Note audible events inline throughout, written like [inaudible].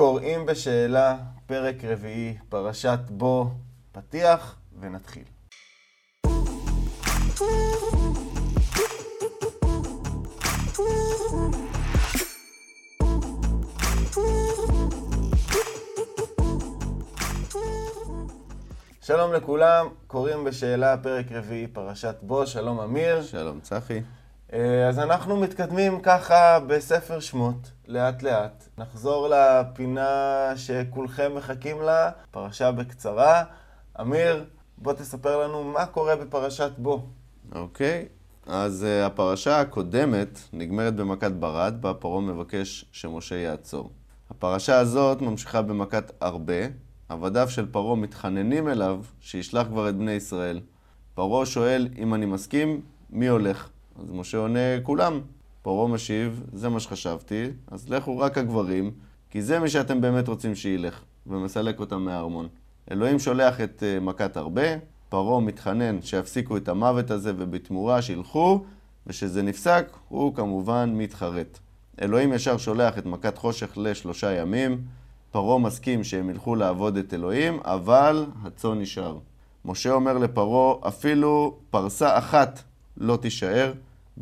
קוראים בשאלה, פרק רביעי, פרשת בו, פתיח, ונתחיל. שלום לכולם, קוראים בשאלה, פרק רביעי, פרשת בו, שלום אמיר. שלום צחי. אה, אז אנחנו מתקדמים ככה בספר שמות, לאט לאט. נחזור לפינה שכולכם מחכים לה, פרשה בקצרה. אמיר, בוא תספר לנו מה קורה בפרשת בו. אוקיי, אז uh, הפרשה הקודמת נגמרת במכת ברד, בה פרעה מבקש שמשה יעצור. הפרשה הזאת ממשיכה במכת הרבה. עבדיו של פרעה מתחננים אליו שישלח כבר את בני ישראל. פרעה שואל אם אני מסכים, מי הולך? אז משה עונה, כולם. פרעה משיב, זה מה שחשבתי, אז לכו רק הגברים, כי זה מי שאתם באמת רוצים שילך, ומסלק אותם מהארמון. אלוהים שולח את uh, מכת הרבה, פרעה מתחנן שיפסיקו את המוות הזה, ובתמורה שילכו, ושזה נפסק, הוא כמובן מתחרט. אלוהים ישר שולח את מכת חושך לשלושה ימים, פרעה מסכים שהם ילכו לעבוד את אלוהים, אבל הצאן נשאר. משה אומר לפרעה, אפילו פרסה אחת לא תישאר,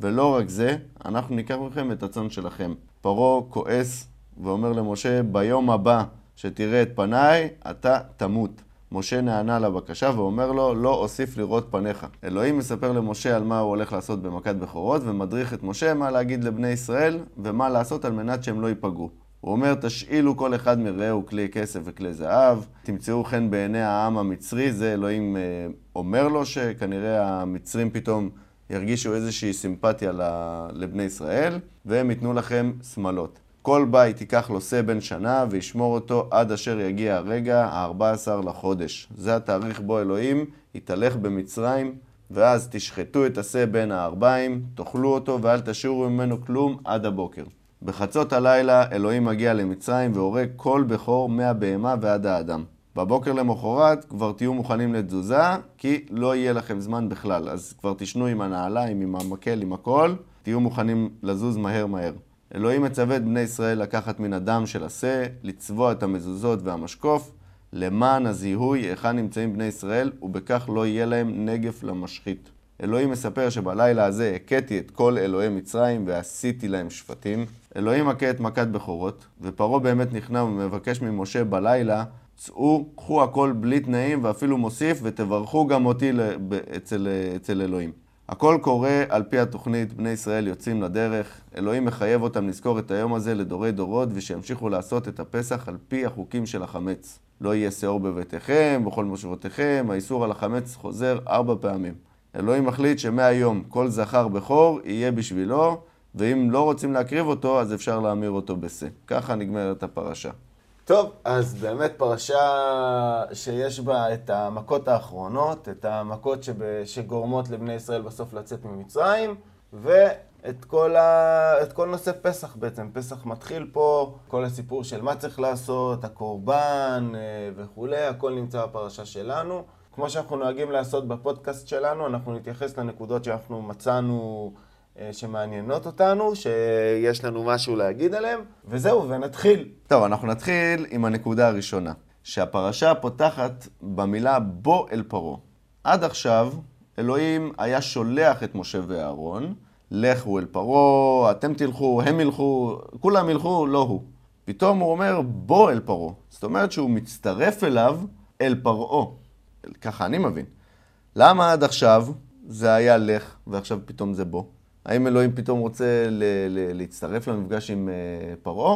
ולא רק זה, אנחנו ניקח מכם את הצאן שלכם. פרעה כועס ואומר למשה, ביום הבא שתראה את פניי, אתה תמות. משה נענה לבקשה ואומר לו, לא אוסיף לראות פניך. אלוהים מספר למשה על מה הוא הולך לעשות במכת בכורות, ומדריך את משה מה להגיד לבני ישראל, ומה לעשות על מנת שהם לא ייפגעו. הוא אומר, תשאילו כל אחד מרעהו כלי כסף וכלי זהב, תמצאו חן בעיני העם המצרי, זה אלוהים אה, אומר לו שכנראה המצרים פתאום ירגישו איזושהי סימפתיה לבני ישראל, והם ייתנו לכם שמלות. כל בית ייקח לו שא בן שנה וישמור אותו עד אשר יגיע הרגע ה-14 לחודש. זה התאריך בו אלוהים יתהלך במצרים, ואז תשחטו את השא בין הארבעים, תאכלו אותו ואל תשאירו ממנו כלום עד הבוקר. בחצות הלילה אלוהים מגיע למצרים והורג כל בכור מהבהמה ועד האדם. בבוקר למחרת כבר תהיו מוכנים לתזוזה, כי לא יהיה לכם זמן בכלל. אז כבר תשנו עם הנעליים, עם המקל, עם הכל, תהיו מוכנים לזוז מהר מהר. אלוהים מצווה את בני ישראל לקחת מן הדם של השה, לצבוע את המזוזות והמשקוף, למען הזיהוי היכן נמצאים בני ישראל, ובכך לא יהיה להם נגף למשחית. אלוהים מספר שבלילה הזה הכיתי את כל אלוהי מצרים ועשיתי להם שפטים. אלוהים מכה את מכת בכורות, ופרעה באמת נכנע ומבקש ממשה בלילה, צאו, קחו הכל בלי תנאים ואפילו מוסיף, ותברכו גם אותי אצל, אצל אלוהים. הכל קורה על פי התוכנית, בני ישראל יוצאים לדרך, אלוהים מחייב אותם לזכור את היום הזה לדורי דורות ושימשיכו לעשות את הפסח על פי החוקים של החמץ. לא יהיה שאור בביתכם, בכל מושבותיכם, האיסור על החמץ חוזר ארבע פעמים. אלוהים מחליט שמהיום כל זכר בכור יהיה בשבילו, ואם לא רוצים להקריב אותו, אז אפשר להמיר אותו בשה. ככה נגמרת הפרשה. טוב, אז באמת פרשה שיש בה את המכות האחרונות, את המכות שב, שגורמות לבני ישראל בסוף לצאת ממצרים, ואת כל, ה, כל נושא פסח בעצם. פסח מתחיל פה, כל הסיפור של מה צריך לעשות, הקורבן אה, וכולי, הכל נמצא בפרשה שלנו. כמו שאנחנו נוהגים לעשות בפודקאסט שלנו, אנחנו נתייחס לנקודות שאנחנו מצאנו שמעניינות אותנו, שיש לנו משהו להגיד עליהן, וזהו, ונתחיל. טוב, אנחנו נתחיל עם הנקודה הראשונה, שהפרשה פותחת במילה בוא אל פרעה. עד עכשיו, אלוהים היה שולח את משה ואהרון, לכו אל פרעה, אתם תלכו, הם ילכו, כולם ילכו, לא הוא. פתאום הוא אומר, בוא אל פרעה. זאת אומרת שהוא מצטרף אליו, אל פרעה. ככה אני מבין. למה עד עכשיו זה היה לך, ועכשיו פתאום זה בוא? האם אלוהים פתאום רוצה ל- ל- להצטרף למפגש עם uh, פרעה?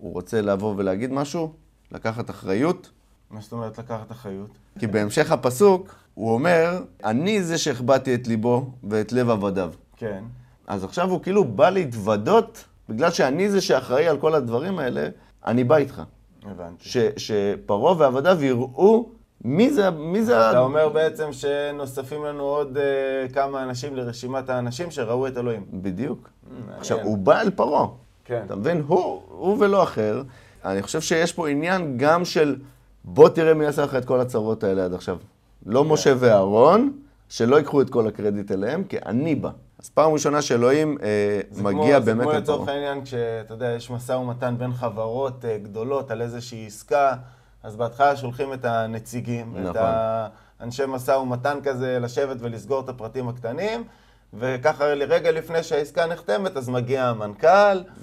הוא רוצה לבוא ולהגיד משהו? לקחת אחריות? מה זאת אומרת לקחת אחריות? כי בהמשך הפסוק הוא אומר, אני זה שהחבאתי את ליבו ואת לב עבדיו. כן. אז עכשיו הוא כאילו בא להתוודות, בגלל שאני זה שאחראי על כל הדברים האלה, אני בא איתך. הבנתי. ש- שפרעה ועבדיו יראו מי זה, מי זה... אתה אומר בעצם שנוספים לנו עוד uh, כמה אנשים לרשימת האנשים שראו את אלוהים. בדיוק. מעניין. עכשיו, הוא בא אל פרעה. כן. אתה מבין? הוא, הוא ולא אחר. אני חושב שיש פה עניין גם של בוא תראה מי עשה לך את כל הצרות האלה עד עכשיו. לא משה ואהרון, שלא ייקחו את כל הקרדיט אליהם, כי אני בא. אז פעם ראשונה שאלוהים אה, מגיע כמו, באמת זה כמו לפרעה. לצורך העניין, כשאתה יודע, יש משא ומתן בין חברות אה, גדולות על איזושהי עסקה, אז בהתחלה שולחים את הנציגים, את נכון. האנשי משא ומתן כזה, לשבת ולסגור את הפרטים הקטנים, וככה רגע לפני שהעסקה נחתמת, אז מגיע המנכ"ל,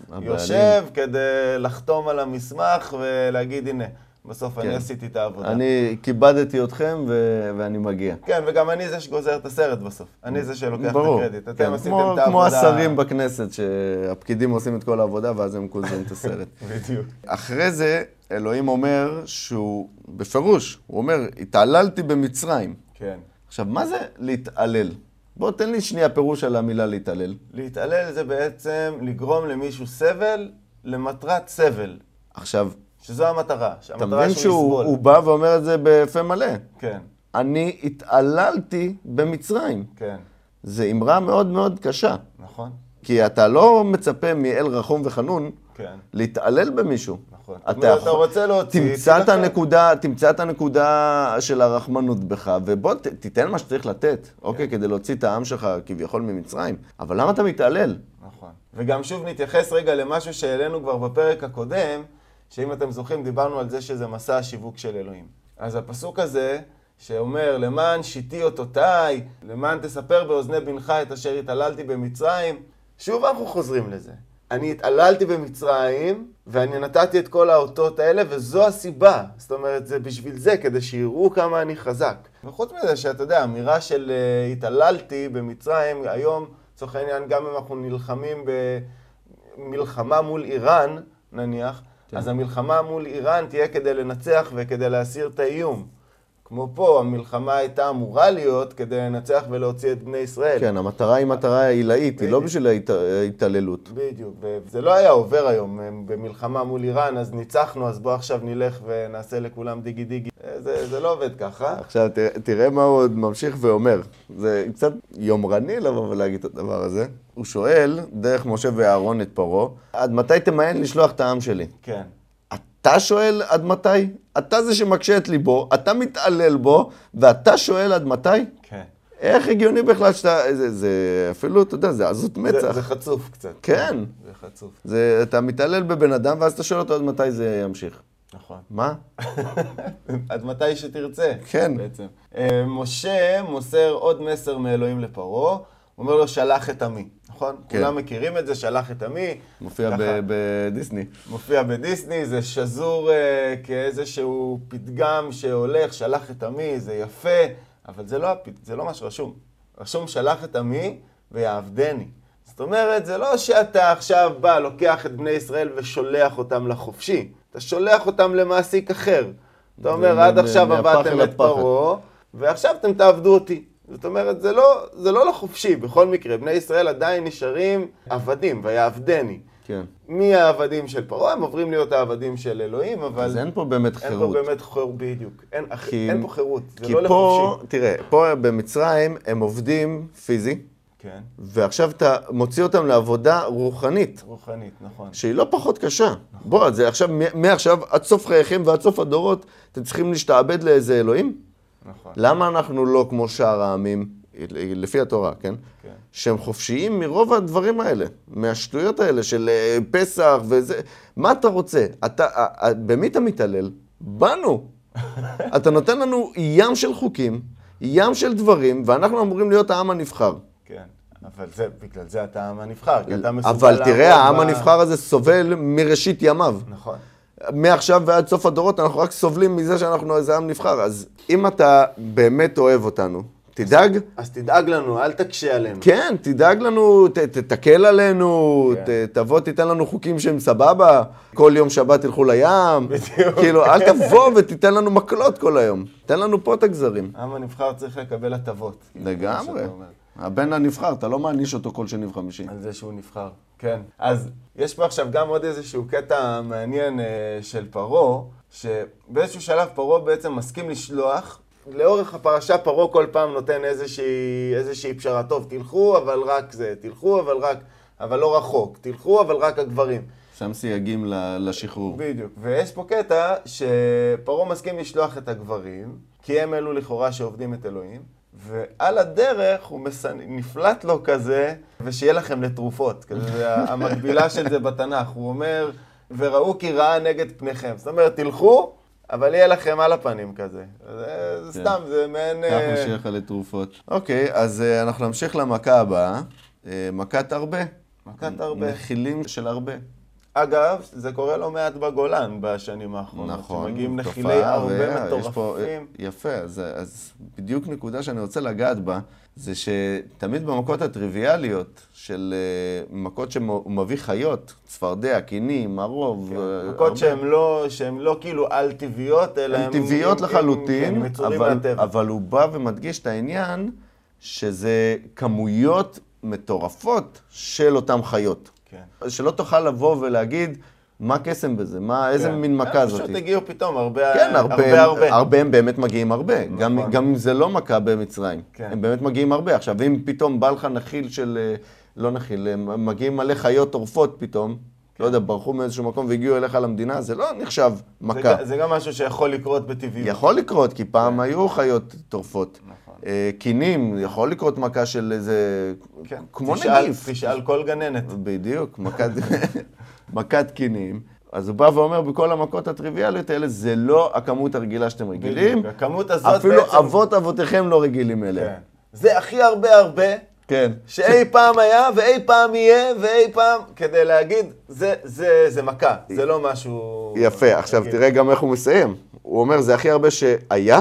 הבעלים. יושב כדי לחתום על המסמך ולהגיד, הנה, בסוף כן. אני עשיתי את העבודה. אני כיבדתי אתכם ו... ואני מגיע. כן, וגם אני זה שגוזר את הסרט בסוף. אני זה שלוקח ברור. את הקרדיט. אתם כן, עשיתם כמו, את העבודה. כמו השרים בכנסת, שהפקידים עושים את כל העבודה ואז הם גוזרים את הסרט. [laughs] בדיוק. אחרי זה, אלוהים אומר שהוא, בפירוש, הוא אומר, התעללתי במצרים. כן. עכשיו, מה זה להתעלל? בוא, תן לי שנייה פירוש על המילה להתעלל. להתעלל זה בעצם לגרום למישהו סבל למטרת סבל, עכשיו, שזו המטרה. אתה מבין שהוא בא ואומר את זה בפה מלא. כן, אני התעללתי במצרים. כן, זו אמרה מאוד מאוד קשה. נכון, כי אתה לא מצפה מאל רחום וחנון כן, להתעלל במישהו. נכון. אתה, אתה, אתה יכול- רוצה להוציא, תמצא את. הנקודה, תמצא את הנקודה של הרחמנות בך, ובוא ת, תיתן מה שצריך לתת, אוקיי? כן. כדי להוציא את העם שלך כביכול ממצרים. אבל למה אתה מתעלל? נכון. וגם שוב נתייחס רגע למשהו שהעלינו כבר בפרק הקודם, שאם אתם זוכרים, דיברנו על זה שזה מסע השיווק של אלוהים. אז הפסוק הזה, שאומר, למען שיטי אותותיי, למען תספר באוזני בנך את אשר התעללתי במצרים, שוב אנחנו חוזרים לזה. אני התעללתי במצרים, ואני נתתי את כל האותות האלה, וזו הסיבה. זאת אומרת, זה בשביל זה, כדי שיראו כמה אני חזק. וחוץ מזה, שאתה יודע, אמירה של אה, התעללתי במצרים, היום, לצורך העניין, גם אם אנחנו נלחמים במלחמה מול איראן, נניח, כן. אז המלחמה מול איראן תהיה כדי לנצח וכדי להסיר את האיום. כמו פה, המלחמה הייתה אמורה להיות כדי לנצח ולהוציא את בני ישראל. כן, המטרה היא מטרה עילאית, היא לא. בשביל ההת- ההתעללות. בדיוק, וזה לא היה עובר היום במלחמה מול איראן, אז ניצחנו, אז בוא עכשיו נלך ונעשה לכולם דיגי דיגי. זה, זה לא עובד ככה. עכשיו, תראה, תראה מה הוא עוד ממשיך ואומר. זה קצת יומרני לבוא ולהגיד את הדבר הזה. הוא שואל, דרך משה ואהרון את פרעה, עד מתי תמיין לשלוח את העם שלי? כן, אתה שואל עד מתי? אתה זה שמקשה את ליבו, אתה מתעלל בו, ואתה שואל עד מתי? כן. איך הגיוני בכלל שאתה... זה, זה אפילו, אתה יודע, זה עזות זה, מצח. זה חצוף קצת. כן. זה חצוף, זה, אתה מתעלל בבן אדם, ואז אתה שואל אותו עד מתי זה ימשיך. נכון. מה? [laughs] עד מתי שתרצה. כן. בעצם. אה, משה מוסר עוד מסר מאלוהים לפרעה, אומר לו, שלח את עמי. נכון? כן. כולם מכירים את זה, שלח את עמי. מופיע בדיסני. מופיע בדיסני, זה שזור אה, כאיזשהו פתגם שהולך, שלח את עמי, זה יפה, אבל זה לא. זה לא מה שרשום. רשום שלח את עמי ויעבדני. זאת אומרת, זה לא שאתה עכשיו בא, לוקח את בני ישראל ושולח אותם לחופשי. אתה שולח אותם למעסיק אחר. אתה אומר, עד עכשיו עבדתם את הפחד." פרעה, ועכשיו אתם תעבדו אותי. זאת אומרת, זה לא, זה לא לחופשי, בכל מקרה. בני ישראל עדיין נשארים עבדים, ויעבדני. כן. מהעבדים של פרעה, הם עוברים להיות העבדים של אלוהים, אבל אז אין פה באמת אין חירות. פה באמת חירות, בדיוק. אין, כי- אין פה חירות, זה כי לא פה, לחופשי. תראה, פה במצרים הם עובדים פיזי, כן, ועכשיו אתה מוציא אותם לעבודה רוחנית, רוחנית, נכון. שהיא לא פחות קשה. בוא, זה עכשיו, מעכשיו עד סוף חייכם ועד סוף הדורות, אתם צריכים להשתעבד לאיזה אלוהים? נכון. למה אנחנו לא כמו שאר העמים, לפי התורה, כן? כן. שהם חופשיים מרוב הדברים האלה, מהשטויות האלה של אה, פסח וזה. מה אתה רוצה? אתה, אה, אה, במי אתה מתעלל? בנו. [laughs] אתה נותן לנו ים של חוקים, ים של דברים, ואנחנו אמורים להיות העם הנבחר. כן, אבל זה, בגלל זה אתה העם הנבחר, כי אתה מסוגל אבל תראה, העם ב- הנבחר הזה סובל מראשית ימיו. נכון. מעכשיו ועד סוף הדורות אנחנו רק סובלים מזה שאנחנו איזה עם נבחר. אז אם אתה באמת אוהב אותנו, תדאג, אז תדאג לנו, אל תקשה עלינו. כן, תדאג לנו, ת, תקל עלינו, כן. ת, תבוא, תיתן לנו חוקים שהם סבבה, כל יום שבת תלכו לים. בדיוק. כאילו, אל תבוא ותיתן לנו מקלות כל היום. תן לנו פה את הגזרים. העם הנבחר צריך לקבל הטבות. כאילו, לגמרי. הבן הנבחר, אתה לא מעניש אותו כל שני וחמישי. על זה שהוא נבחר. כן. אז יש פה עכשיו גם עוד איזשהו קטע מעניין אה, של פרעה, שבאיזשהו שלב פרעה בעצם מסכים לשלוח. לאורך הפרשה פרעה כל פעם נותן איזושהי, איזושהי פשרה. טוב, תלכו, אבל רק זה, תלכו, אבל רק, אבל לא רחוק. תלכו, אבל רק הגברים. שם סייגים ל- לשחרור. בדיוק. ויש פה קטע שפרעה מסכים לשלוח את הגברים, כי הם אלו לכאורה שעובדים את אלוהים, ועל הדרך הוא מס... נפלט לו כזה, ושיהיה לכם לתרופות. כזה, זה המקבילה של זה בתנ"ך. הוא אומר, וראו כי רעה נגד פניכם. זאת אומרת, תלכו, אבל יהיה לכם על הפנים כזה. זה, כן. סתם, זה מעין... כך אה, משיח לתרופות. אוקיי, אז אה, אנחנו נמשיך למכה הבאה. אה, מכת הרבה. מכת הרבה. נחילים של הרבה. אגב, זה קורה לא מעט בגולן בשנים האחרונות. נכון, שמגיעים נחילי הרבה יש פה- מטורפים. יפה, אז, אז בדיוק נקודה שאני רוצה לגעת בה, זה שתמיד במכות הטריוויאליות של אה, מכות שהוא מביא חיות, צפרדע, קינים, הרוב, אה, מכות שהן לא, שהן לא כאילו על-טבעיות, אלא הן. טבעיות לחלוטין, כן, אבל. אבל הוא בא ומדגיש את העניין שזה כמויות מטורפות של אותן חיות. כן. שלא תוכל לבוא ולהגיד, מה קסם בזה? מה, איזה כן. מין מכה הם זאת? פשוט הגיעו פתאום הרבה, כן, הרבה, הרבה. הרבה. הרבה הם באמת מגיעים הרבה. גם, נכון. גם אם זה לא מכה במצרים. כן. הם באמת מגיעים הרבה. עכשיו, אם פתאום בא לך נחיל של... אה, לא נחיל, מגיעים מלא חיות טורפות פתאום, לא יודע, ברחו מאיזשהו מקום והגיעו אליך למדינה, זה לא נחשב זה, מכה. ג- זה גם משהו שיכול לקרות בטבעיות. יכול לקרות, כי פעם היו חיות טורפות. נכון. אה, קינים, יכול לקרות מכה של איזה... כן. כמו תשאל- נגיף. תשאל כל גננת. בדיוק, מכת, [laughs] מכת קינים. אז הוא בא ואומר, בכל המכות הטריוויאליות האלה, זה לא הכמות הרגילה שאתם רגילים. בדיוק. הכמות הזאת אפילו בעצם... אבות אבותיכם לא רגילים אליה. כן. זה הכי הרבה הרבה כן. שאי [laughs] פעם היה ואי פעם יהיה ואי פעם, כדי להגיד, זה, זה, זה מכה, זה לא משהו... יפה, עכשיו רגיל. תראה גם איך הוא מסיים. הוא אומר, זה הכי הרבה שהיה,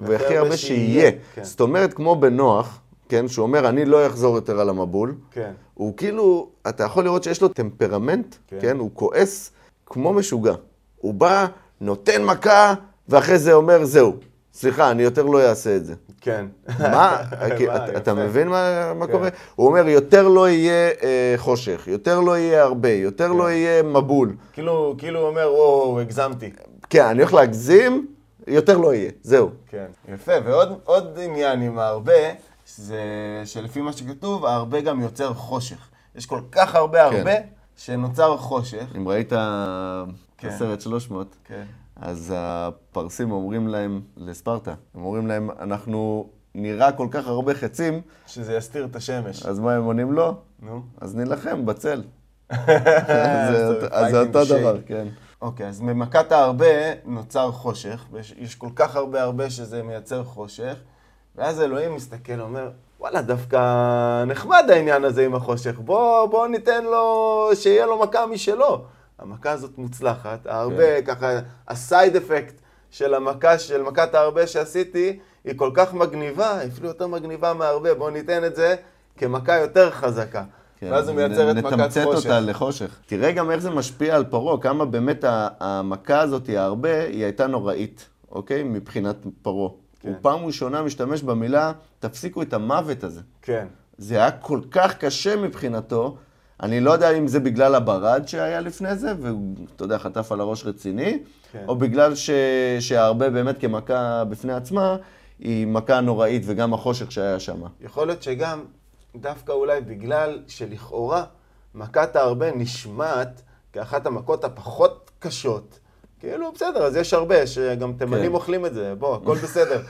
והכי הרבה שיהיה. כן. זאת אומרת, כמו בנוח, כן, שהוא אומר, אני לא אחזור יותר על המבול. כן. הוא כאילו, אתה יכול לראות שיש לו טמפרמנט, כן. כן, הוא כועס כמו משוגע. הוא בא, נותן מכה, ואחרי זה אומר, זהו, סליחה, אני יותר לא אעשה את זה. כן. מה? [laughs] אתה- אתה. מבין מה מה כן. קורה? הוא אומר, יותר לא יהיה אה, חושך, יותר לא יהיה הרבה, יותר כן. לא יהיה מבול. כאילו, כאילו הוא אומר, וואו, הגזמתי. כן, אני הולך להגזים, יותר לא יהיה, זהו. כן. יפה, ועוד עוד עניין עם ההרבה, זה שלפי מה שכתוב, ההרבה גם יוצר חושך. יש כל כך הרבה כן. הרבה, שנוצר חושך. אם ראית כן. הסרט 300, כן. אז הפרסים אומרים להם, לספרטה, הם אומרים להם, אנחנו נראה כל כך הרבה חצים, שזה יסתיר את השמש. אז מה הם עונים לו? נו. אז נילחם בצל. [laughs] אז זה- אותו. דבר, כן. אוקיי, אז ממכת ההרבה נוצר חושך, ויש יש כל כך הרבה הרבה שזה מייצר חושך, ואז אלוהים מסתכל, אומר, וואלה, דווקא נחמד העניין הזה עם החושך, בוא, בוא ניתן לו, שיהיה לו מכה משלו. המכה הזאת מוצלחת, ההרבה, כן. ככה, הסייד אפקט של המכה, של מכת ההרבה שעשיתי, היא כל כך מגניבה, אפילו יותר מגניבה מההרבה, בוא ניתן את זה כמכה יותר חזקה. כן, ואז הוא מייצר את מכת נתמצת חושך. אותה לחושך. תראה גם איך זה משפיע על פרעה, כמה באמת המכה הזאת, הרבה, היא הייתה נוראית, אוקיי? מבחינת פרעה. כן. הוא פעם ראשונה משתמש במילה, תפסיקו את המוות הזה. כן. זה היה כל כך קשה מבחינתו, אני לא יודע אם זה בגלל הברד שהיה לפני זה, והוא, אתה יודע, חטף על הראש רציני, כן. או בגלל ש... שהרבה באמת כמכה בפני עצמה, היא מכה נוראית, וגם החושך שהיה שם. יכול להיות שגם דווקא אולי בגלל שלכאורה מכת ההרבה נשמעת כאחת המכות הפחות קשות. כאילו, בסדר, אז יש הרבה, שגם תימנים כן. אוכלים את זה, בוא, [laughs] הכל בסדר.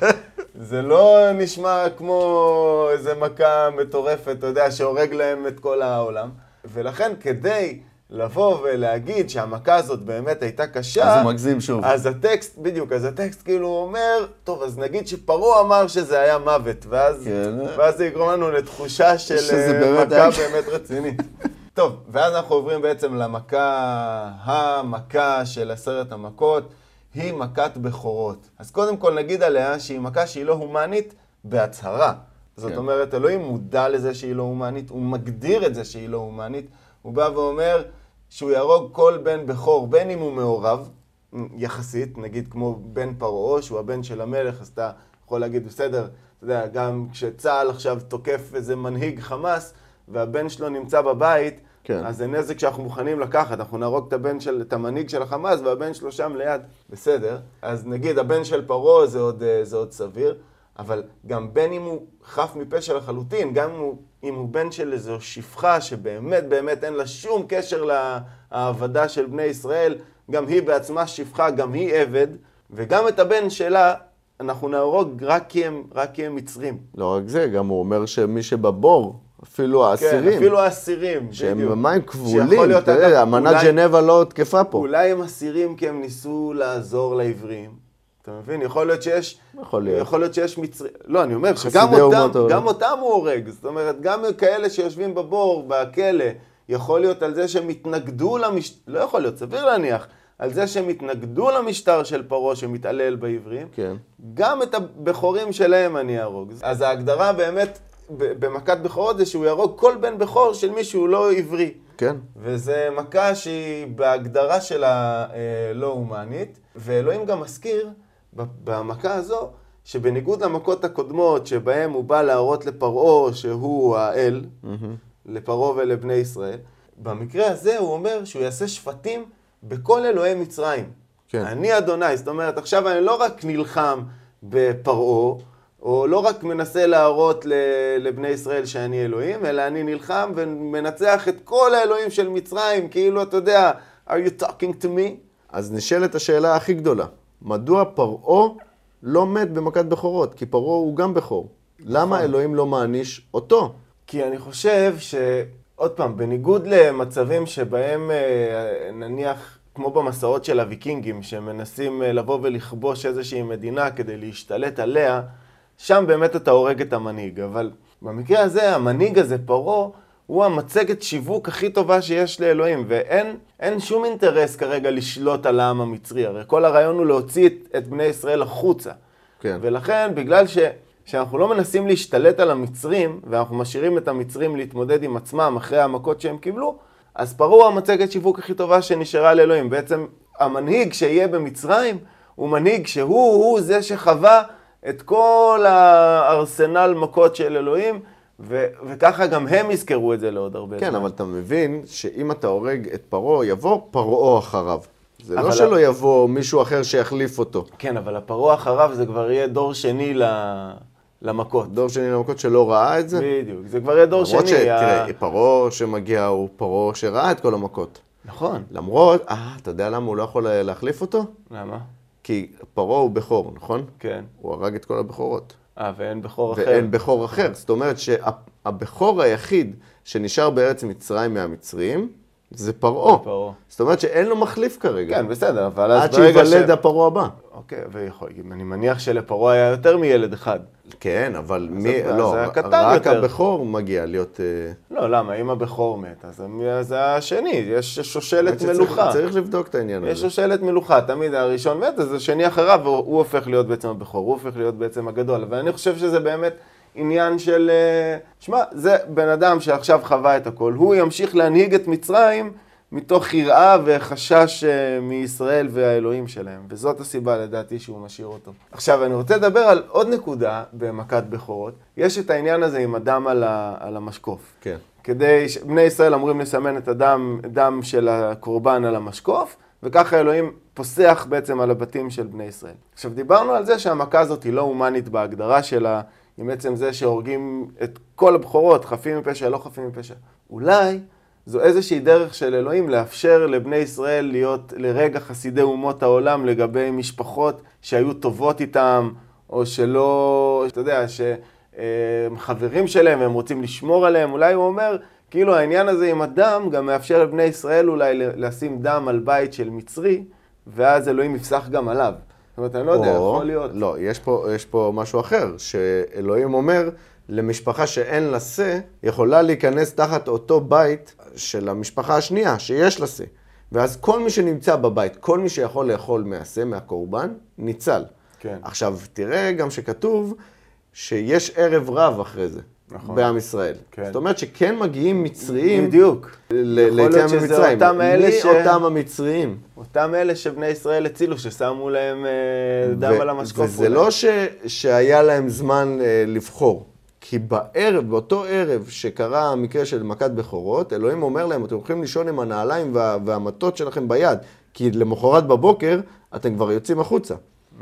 זה לא נשמע כמו איזה מכה מטורפת, אתה יודע, שהורג להם את כל העולם. ולכן, כדי לבוא ולהגיד שהמכה הזאת באמת הייתה קשה, אז הוא מגזים שוב. אז הטקסט, בדיוק, אז הטקסט כאילו אומר, טוב, אז נגיד שפרעה אמר שזה היה מוות, ואז, כן. ואז זה יגרום לנו לתחושה של אה, באמת מכה היה- באמת רצינית. [laughs] טוב, ואז אנחנו עוברים בעצם למכה, המכה של עשרת המכות, היא מכת בכורות. אז קודם כל נגיד עליה שהיא מכה שהיא לא הומנית בהצהרה. זאת כן. אומרת, אלוהים מודע לזה שהיא לא הומנית, הוא מגדיר את זה שהיא לא הומנית, הוא בא ואומר שהוא יהרוג כל בן בכור, בין אם הוא מעורב, יחסית, נגיד כמו בן פרעה, שהוא הבן של המלך, אז אתה יכול להגיד, בסדר, אתה יודע, גם כשצה"ל עכשיו תוקף איזה מנהיג חמאס, והבן שלו נמצא בבית, כן. אז זה נזק שאנחנו מוכנים לקחת, אנחנו נהרוג את הבן של, את המנהיג של החמאס, והבן שלו שם ליד, בסדר. אז נגיד, הבן של פרעה זה עוד, אה, זה עוד סביר, אבל גם בין אם הוא חף מפשע לחלוטין, גם אם הוא, אם הוא בן של איזו שפחה שבאמת באמת אין לה שום קשר להעבדה של בני ישראל, גם היא בעצמה שפחה, גם היא עבד, וגם את הבן שלה אנחנו נהרוג רק כי הם, רק כי הם מצרים. לא רק זה, גם הוא אומר שמי שבבור, אפילו האסירים, כן, אפילו האסירים, שהם בדיוק. במים שיכול כבולים, אגב, אמנת ז'נבה לא תקפה פה. אולי הם אסירים כי הם ניסו לעזור לעברים. אתה מבין? יכול להיות שיש... יכול להיות. יכול להיות שיש מצרים... לא, אני אומר שגם אותם. גם אותם הוא הורג. זאת אומרת, גם כאלה שיושבים בבור, בכלא, יכול להיות על זה שהם התנגדו למשטר... לא יכול להיות, סביר להניח. על זה שהם התנגדו למשטר של פרעה שמתעלל בעברים. כן. גם את הבכורים שלהם אני אהרוג. אז ההגדרה באמת במכת בכורות זה שהוא יהרוג כל בן בכור של מי שהוא לא עברי. כן. וזה מכה שהיא בהגדרה שלה אה, לא הומנית, ואלוהים גם מזכיר במכה הזו, שבניגוד למכות הקודמות, שבהם הוא בא להראות לפרעה שהוא האל, לפרעה ולבני ישראל, במקרה הזה הוא אומר שהוא יעשה שפטים בכל אלוהי מצרים. כן. אני אדוני, זאת אומרת, עכשיו אני לא רק נלחם בפרעה, או לא רק מנסה להראות לבני ישראל שאני אלוהים, אלא אני נלחם ומנצח את כל האלוהים של מצרים, כאילו, אתה יודע, are you talking to me? אז נשאלת השאלה הכי גדולה, מדוע פרעה לא מת במכת בכורות? כי פרעה הוא גם בכור. למה אלוהים לא מעניש אותו? כי אני חושב ש... עוד פעם, בניגוד למצבים שבהם אה, נניח, כמו במסעות של הוויקינגים, שמנסים אה, לבוא ולכבוש איזושהי מדינה כדי להשתלט עליה, שם באמת אתה הורג את המנהיג. אבל במקרה הזה, המנהיג הזה, פרעה, הוא המצגת שיווק הכי טובה שיש לאלוהים, ואין אין שום אינטרס כרגע לשלוט על העם המצרי. הרי כל הרעיון הוא להוציא את, את בני ישראל החוצה. כן. ולכן, בגלל ש, שאנחנו לא מנסים להשתלט על המצרים, ואנחנו משאירים את המצרים להתמודד עם עצמם אחרי המכות שהם קיבלו, אז פרעה הוא המצגת שיווק הכי טובה שנשארה לאלוהים. בעצם המנהיג שיהיה במצרים, הוא מנהיג שהוא הוא זה שחווה את כל הארסנל מכות של אלוהים, ו- וככה גם הם יזכרו את זה לעוד הרבה כן, זמן. אבל אתה מבין שאם אתה הורג את פרעה, יבוא פרעה אחריו. זה לא שלא יבוא מישהו אחר שיחליף אותו. כן, אבל הפרעה אחריו זה כבר יהיה דור שני ל- למכות. דור שני למכות שלא ראה את זה. בדיוק, זה כבר יהיה דור למרות שני. שתראה, ה- פרעה שמגיע הוא פרעה שראה את כל המכות. נכון. למרות, אה, אתה יודע למה הוא לא יכול להחליף אותו? למה? כי פרעה הוא בכור, נכון? כן. הוא הרג את כל הבכורות. אה, ואין בכור אחר. ואין בכור אחר. זאת אומרת שהבכור היחיד שנשאר בארץ מצרים מהמצרים, זה פרעה. זאת אומרת שאין לו מחליף כרגע. כן, בסדר, אבל אז עד ברגע ש... שייוולד הפרעה הבא. אוקיי, ויכול, אני מניח שלפרעה היה יותר מילד אחד. כן, אבל מי, לא, זה רק. הבכור מגיע להיות... אה, לא, למה? אם הבכור מת, אז אז השני, יש שושלת מלוכה. צריך לבדוק את העניין יש הזה. שושלת מלוכה, תמיד הראשון מת, אז השני אחריו, הוא הוא הופך להיות בעצם הבכור, הוא הופך להיות בעצם הגדול. אבל אני חושב שזה באמת עניין של... אה, שמע, זה בן אדם שעכשיו חווה את הכל, הוא ימשיך להנהיג את מצרים מתוך יראה וחשש אה, מישראל והאלוהים שלהם, וזאת הסיבה לדעתי שהוא משאיר אותו. עכשיו, אני רוצה לדבר על עוד נקודה במכת בכורות. יש את העניין הזה עם הדם על, ה, על המשקוף. כן. כדי, ש- בני ישראל אמורים לסמן את הדם, דם של הקורבן על המשקוף, וככה אלוהים פוסח בעצם על הבתים של בני ישראל. עכשיו, דיברנו על זה שהמכה הזאת היא לא הומנית בהגדרה שלה, עם עצם זה שהורגים את כל הבכורות, חפים מפשע, לא חפים מפשע. אולי זו איזושהי דרך של אלוהים לאפשר לבני ישראל להיות לרגע חסידי אומות העולם לגבי משפחות שהיו טובות איתם, או שלא, אתה יודע, שהם חברים שלהם והם רוצים לשמור עליהם. אולי הוא אומר, כאילו העניין הזה עם הדם גם מאפשר לבני ישראל אולי לשים דם על בית של מצרי, ואז אלוהים יפסח גם עליו. זאת אומרת, אני לא יודע, או- יכול להיות. לא, יש פה, יש פה משהו אחר, שאלוהים אומר, למשפחה שאין לה שא, יכולה להיכנס תחת אותו בית של המשפחה השנייה, שיש לה שא. ואז כל מי שנמצא בבית, כל מי שיכול לאכול מהשא, מהקורבן, ניצל. כן. עכשיו, תראה גם שכתוב שיש ערב רב אחרי זה. נכון. בעם ישראל. כן. זאת אומרת שכן מגיעים מצריים בדיוק. ל- יכול להיות ליציאה ממצרים. אותם אלה מי ש- אותם המצריים? אותם אלה שבני ישראל הצילו, ששמו להם אה, דם ו- על המשקוף. וזה אולי. לא ש, שהיה להם זמן אה, לבחור. כי בערב, באותו ערב שקרה המקרה של מכת בכורות, אלוהים אומר להם, אתם הולכים לישון עם הנעליים וה, והמטות שלכם ביד, כי למחרת בבוקר אתם כבר יוצאים החוצה.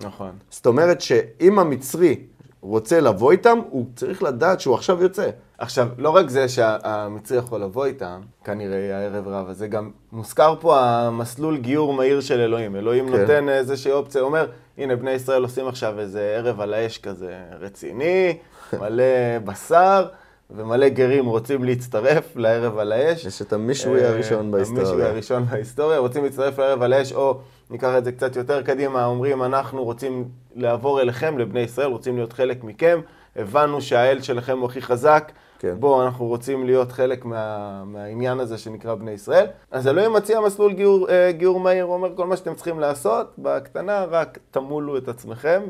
נכון. זאת אומרת שאם המצרי רוצה לבוא איתם, הוא צריך לדעת שהוא עכשיו יוצא. עכשיו, לא רק זה שהמצרי יכול לבוא איתם, כנראה הערב רב הזה, גם מוזכר פה המסלול גיור מהיר של אלוהים. אלוהים כן. נותן איזושהי אופציה, הוא אומר, הנה, בני ישראל עושים עכשיו איזה ערב על האש כזה רציני, [laughs] מלא בשר. ומלא גרים רוצים להצטרף לערב על האש. יש את המישוי הראשון בהיסטוריה. המישוי הראשון בהיסטוריה, רוצים להצטרף לערב על האש, או ניקח את זה קצת יותר קדימה, אומרים, אנחנו רוצים לעבור אליכם, לבני ישראל, רוצים להיות חלק מכם, הבנו שהאל שלכם הוא הכי חזק, כן. בואו, אנחנו רוצים להיות חלק מה, מהעניין הזה שנקרא בני ישראל. אז אלוהים מציע מסלול גיור, אה, גיור מהיר, הוא אומר, כל מה שאתם צריכים לעשות, בקטנה, רק תמולו את עצמכם,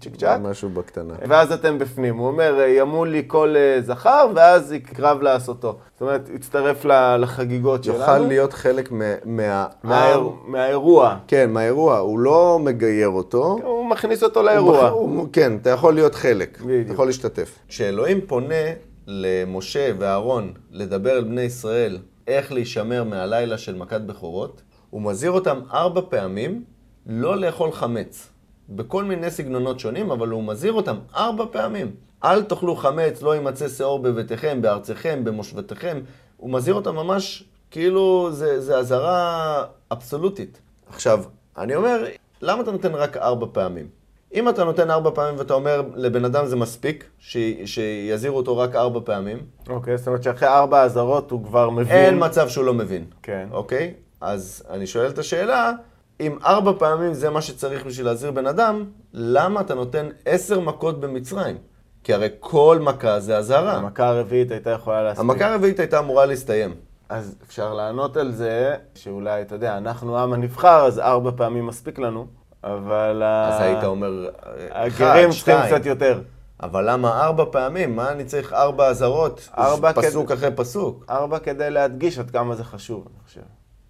צ'יק צ'אק. משהו בקטנה. ואז אתם בפנים. הוא אומר, ימול לי כל אה, זכר, ואז יקרב לעשותו. זאת אומרת, יצטרף לחגיגות שלנו. יוכל להיות חלק מה... מה... מהאיר... מהאירוע. כן, מהאירוע. הוא לא מגייר אותו. הוא מכניס אותו לאירוע. הוא... כן, אתה יכול להיות חלק. בדיוק. אתה יכול להשתתף. כשאלוהים פונה למשה ואהרון לדבר אל בני ישראל איך להישמר מהלילה של מכת בכורות, הוא מזהיר אותם ארבע פעמים לא לאכול חמץ. בכל מיני סגנונות שונים, אבל הוא מזהיר אותם ארבע פעמים. אל תאכלו חמץ, לא יימצא שאור בביתכם, בארצכם, במושבתכם. הוא מזהיר אותם ממש כאילו זה אזהרה אבסולוטית. עכשיו, אני אומר, למה אתה נותן רק ארבע פעמים? אם אתה נותן ארבע פעמים ואתה אומר לבן אדם זה מספיק, ש... שיזהירו אותו רק ארבע פעמים. אוקיי, זאת אומרת שאחרי ארבע אזהרות הוא כבר מבין. אין מצב שהוא לא מבין. כן. אוקיי? אז אני שואל את השאלה, אם ארבע פעמים זה מה שצריך בשביל להזהיר בן אדם, למה אתה נותן עשר מכות במצרים? כי הרי כל מכה זה אזהרה. המכה הרביעית הייתה יכולה להספיק. המכה הרביעית הייתה אמורה להסתיים. אז אפשר לענות על זה, שאולי, אתה יודע, אנחנו עם הנבחר, אז ארבע פעמים מספיק לנו. אבל... אז היית אומר, הגרים צריכים קצת יותר. אבל למה ארבע פעמים? מה אני צריך ארבע אזהרות? ארבע פסוק כד... אחרי פסוק. ארבע כדי להדגיש עד כמה זה חשוב, אני חושב.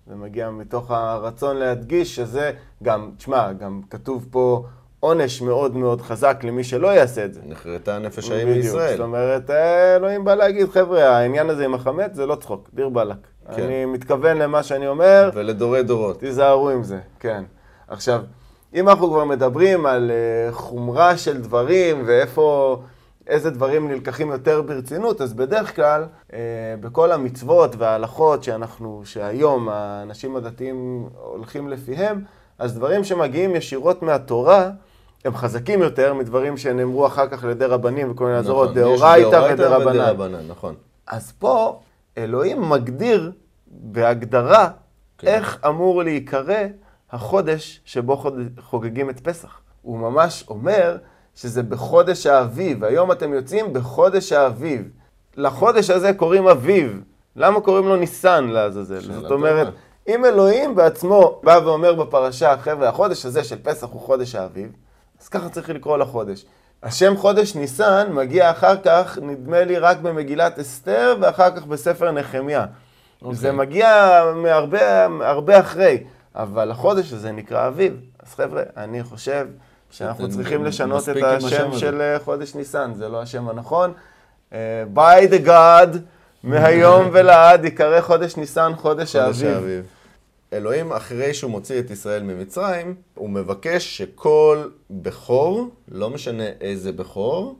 זה מגיע מתוך הרצון להדגיש שזה גם, תשמע, גם כתוב פה עונש מאוד מאוד חזק למי שלא יעשה את זה. נחרטה נפש האם מישראל. זאת אומרת, אה, אלוהים בא להגיד, חבר'ה, העניין הזה עם החמץ זה לא צחוק, דיר באלק. כן. אני מתכוון למה שאני אומר. ולדורי דורות. תיזהרו עם זה, כן. עכשיו, אם אנחנו כבר מדברים על אה, חומרה של דברים ואיפה, איזה דברים נלקחים יותר ברצינות, אז בדרך כלל אה, בכל המצוות וההלכות שאנחנו, שהיום האנשים הדתיים הולכים לפיהם, אז דברים שמגיעים ישירות מהתורה, הם חזקים יותר מדברים שנאמרו אחר כך על ידי רבנים וכל מיני נכון, דאורייתא ודרבנן. נכון. אז פה אלוהים מגדיר בהגדרה כן. איך אמור להיקרא החודש שבו חוגגים את פסח. הוא ממש אומר שזה בחודש האביב. היום אתם יוצאים בחודש האביב. לחודש הזה קוראים אביב. למה קוראים לו ניסן לעזאזל? זאת אומרת, אם אלוהים בעצמו בא ואומר בפרשה, חבר'ה, החודש הזה של פסח הוא חודש האביב, אז ככה צריך לקרוא לחודש. השם חודש ניסן מגיע אחר כך, נדמה לי, רק במגילת אסתר, ואחר כך בספר נחמיה. Okay. אוקיי. זה מגיע מהרבה הרבה אחרי. אבל החודש הזה נקרא אביב. אז חבר'ה, אני חושב שאנחנו צריכים לשנות את השם של אה, חודש ניסן, זה לא השם הנכון. By the God, מהיום [laughs] ולעד יקרא חודש ניסן חודש האביב. אלוהים, אחרי שהוא מוציא את ישראל ממצרים, הוא מבקש שכל בכור, לא משנה איזה בכור,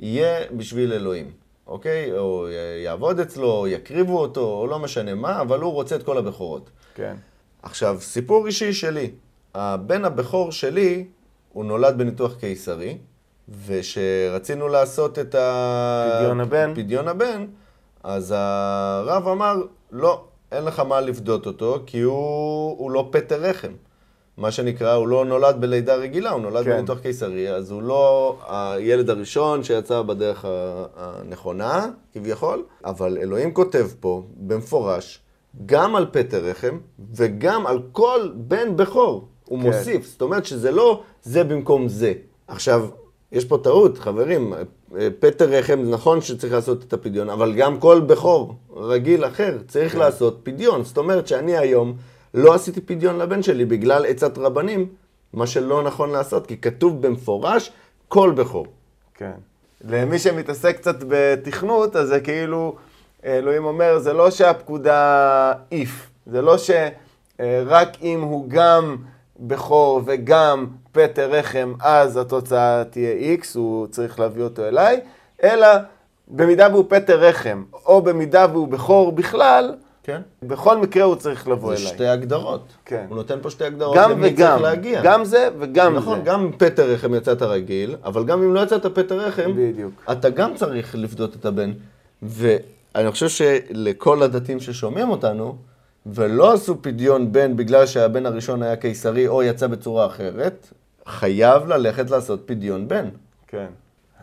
יהיה בשביל אלוהים, אוקיי? או יעבוד אצלו, או יקריבו אותו, או לא משנה מה, אבל הוא רוצה את כל הבכורות. כן. עכשיו, סיפור אישי שלי. הבן הבכור שלי, הוא נולד בניתוח קיסרי, ושרצינו לעשות את ה... פדיון הבן. פדיון הבן, אז הרב אמר, לא, אין לך מה לפדות אותו, כי הוא, הוא לא פטר רחם. מה שנקרא, הוא לא נולד בלידה רגילה, הוא נולד כן. בניתוח קיסרי, אז הוא לא הילד הראשון שיצא בדרך הנכונה, כביכול, אבל אלוהים כותב פה, במפורש, גם על פטר רחם וגם על כל בן בכור. הוא כן. מוסיף, זאת אומרת שזה לא זה במקום זה. עכשיו, יש פה טעות, חברים, פטר רחם, נכון שצריך לעשות את הפדיון, אבל גם כל בכור רגיל אחר צריך כן. לעשות פדיון. זאת אומרת שאני היום לא עשיתי פדיון לבן שלי בגלל עצת רבנים, מה שלא נכון לעשות, כי כתוב במפורש כל בכור. כן. למי שמתעסק קצת בתכנות, אז זה כאילו... אלוהים אומר, זה לא שהפקודה איף, זה לא שרק אם הוא גם בכור וגם פטר רחם, אז התוצאה תהיה X, הוא צריך להביא אותו אליי, אלא במידה והוא פטר רחם, או במידה והוא בכור בכלל, כן. בכל מקרה הוא צריך לבוא זה אליי. שתי הגדרות. כן. הוא נותן פה שתי הגדרות גם למי וגם, צריך להגיע. גם זה וגם נכון, זה. גם פטר רחם יצאת רגיל, אבל גם אם לא יצאת פטר רחם, בדיוק. אתה גם צריך לפדות את הבן. ואני חושב שלכל הדתיים ששומעים אותנו, ולא עשו פדיון בן בגלל שהבן הראשון היה קיסרי או יצא בצורה אחרת, חייב ללכת לעשות פדיון בן. כן.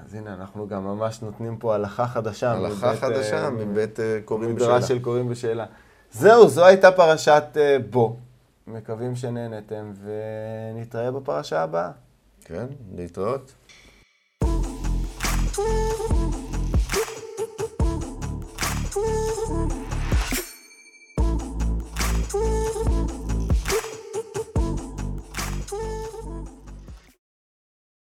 אז הנה, אנחנו גם ממש נותנים פה הלכה חדשה. הלכה מבית, חדשה אה, מבית אה, קוראים בשאלה. מדרש של קוראים בשאלה. זהו, זו הייתה פרשת אה, בו. מקווים שנהנתם, ונתראה בפרשה הבאה. כן, להתראות. Thank Mm-hmm.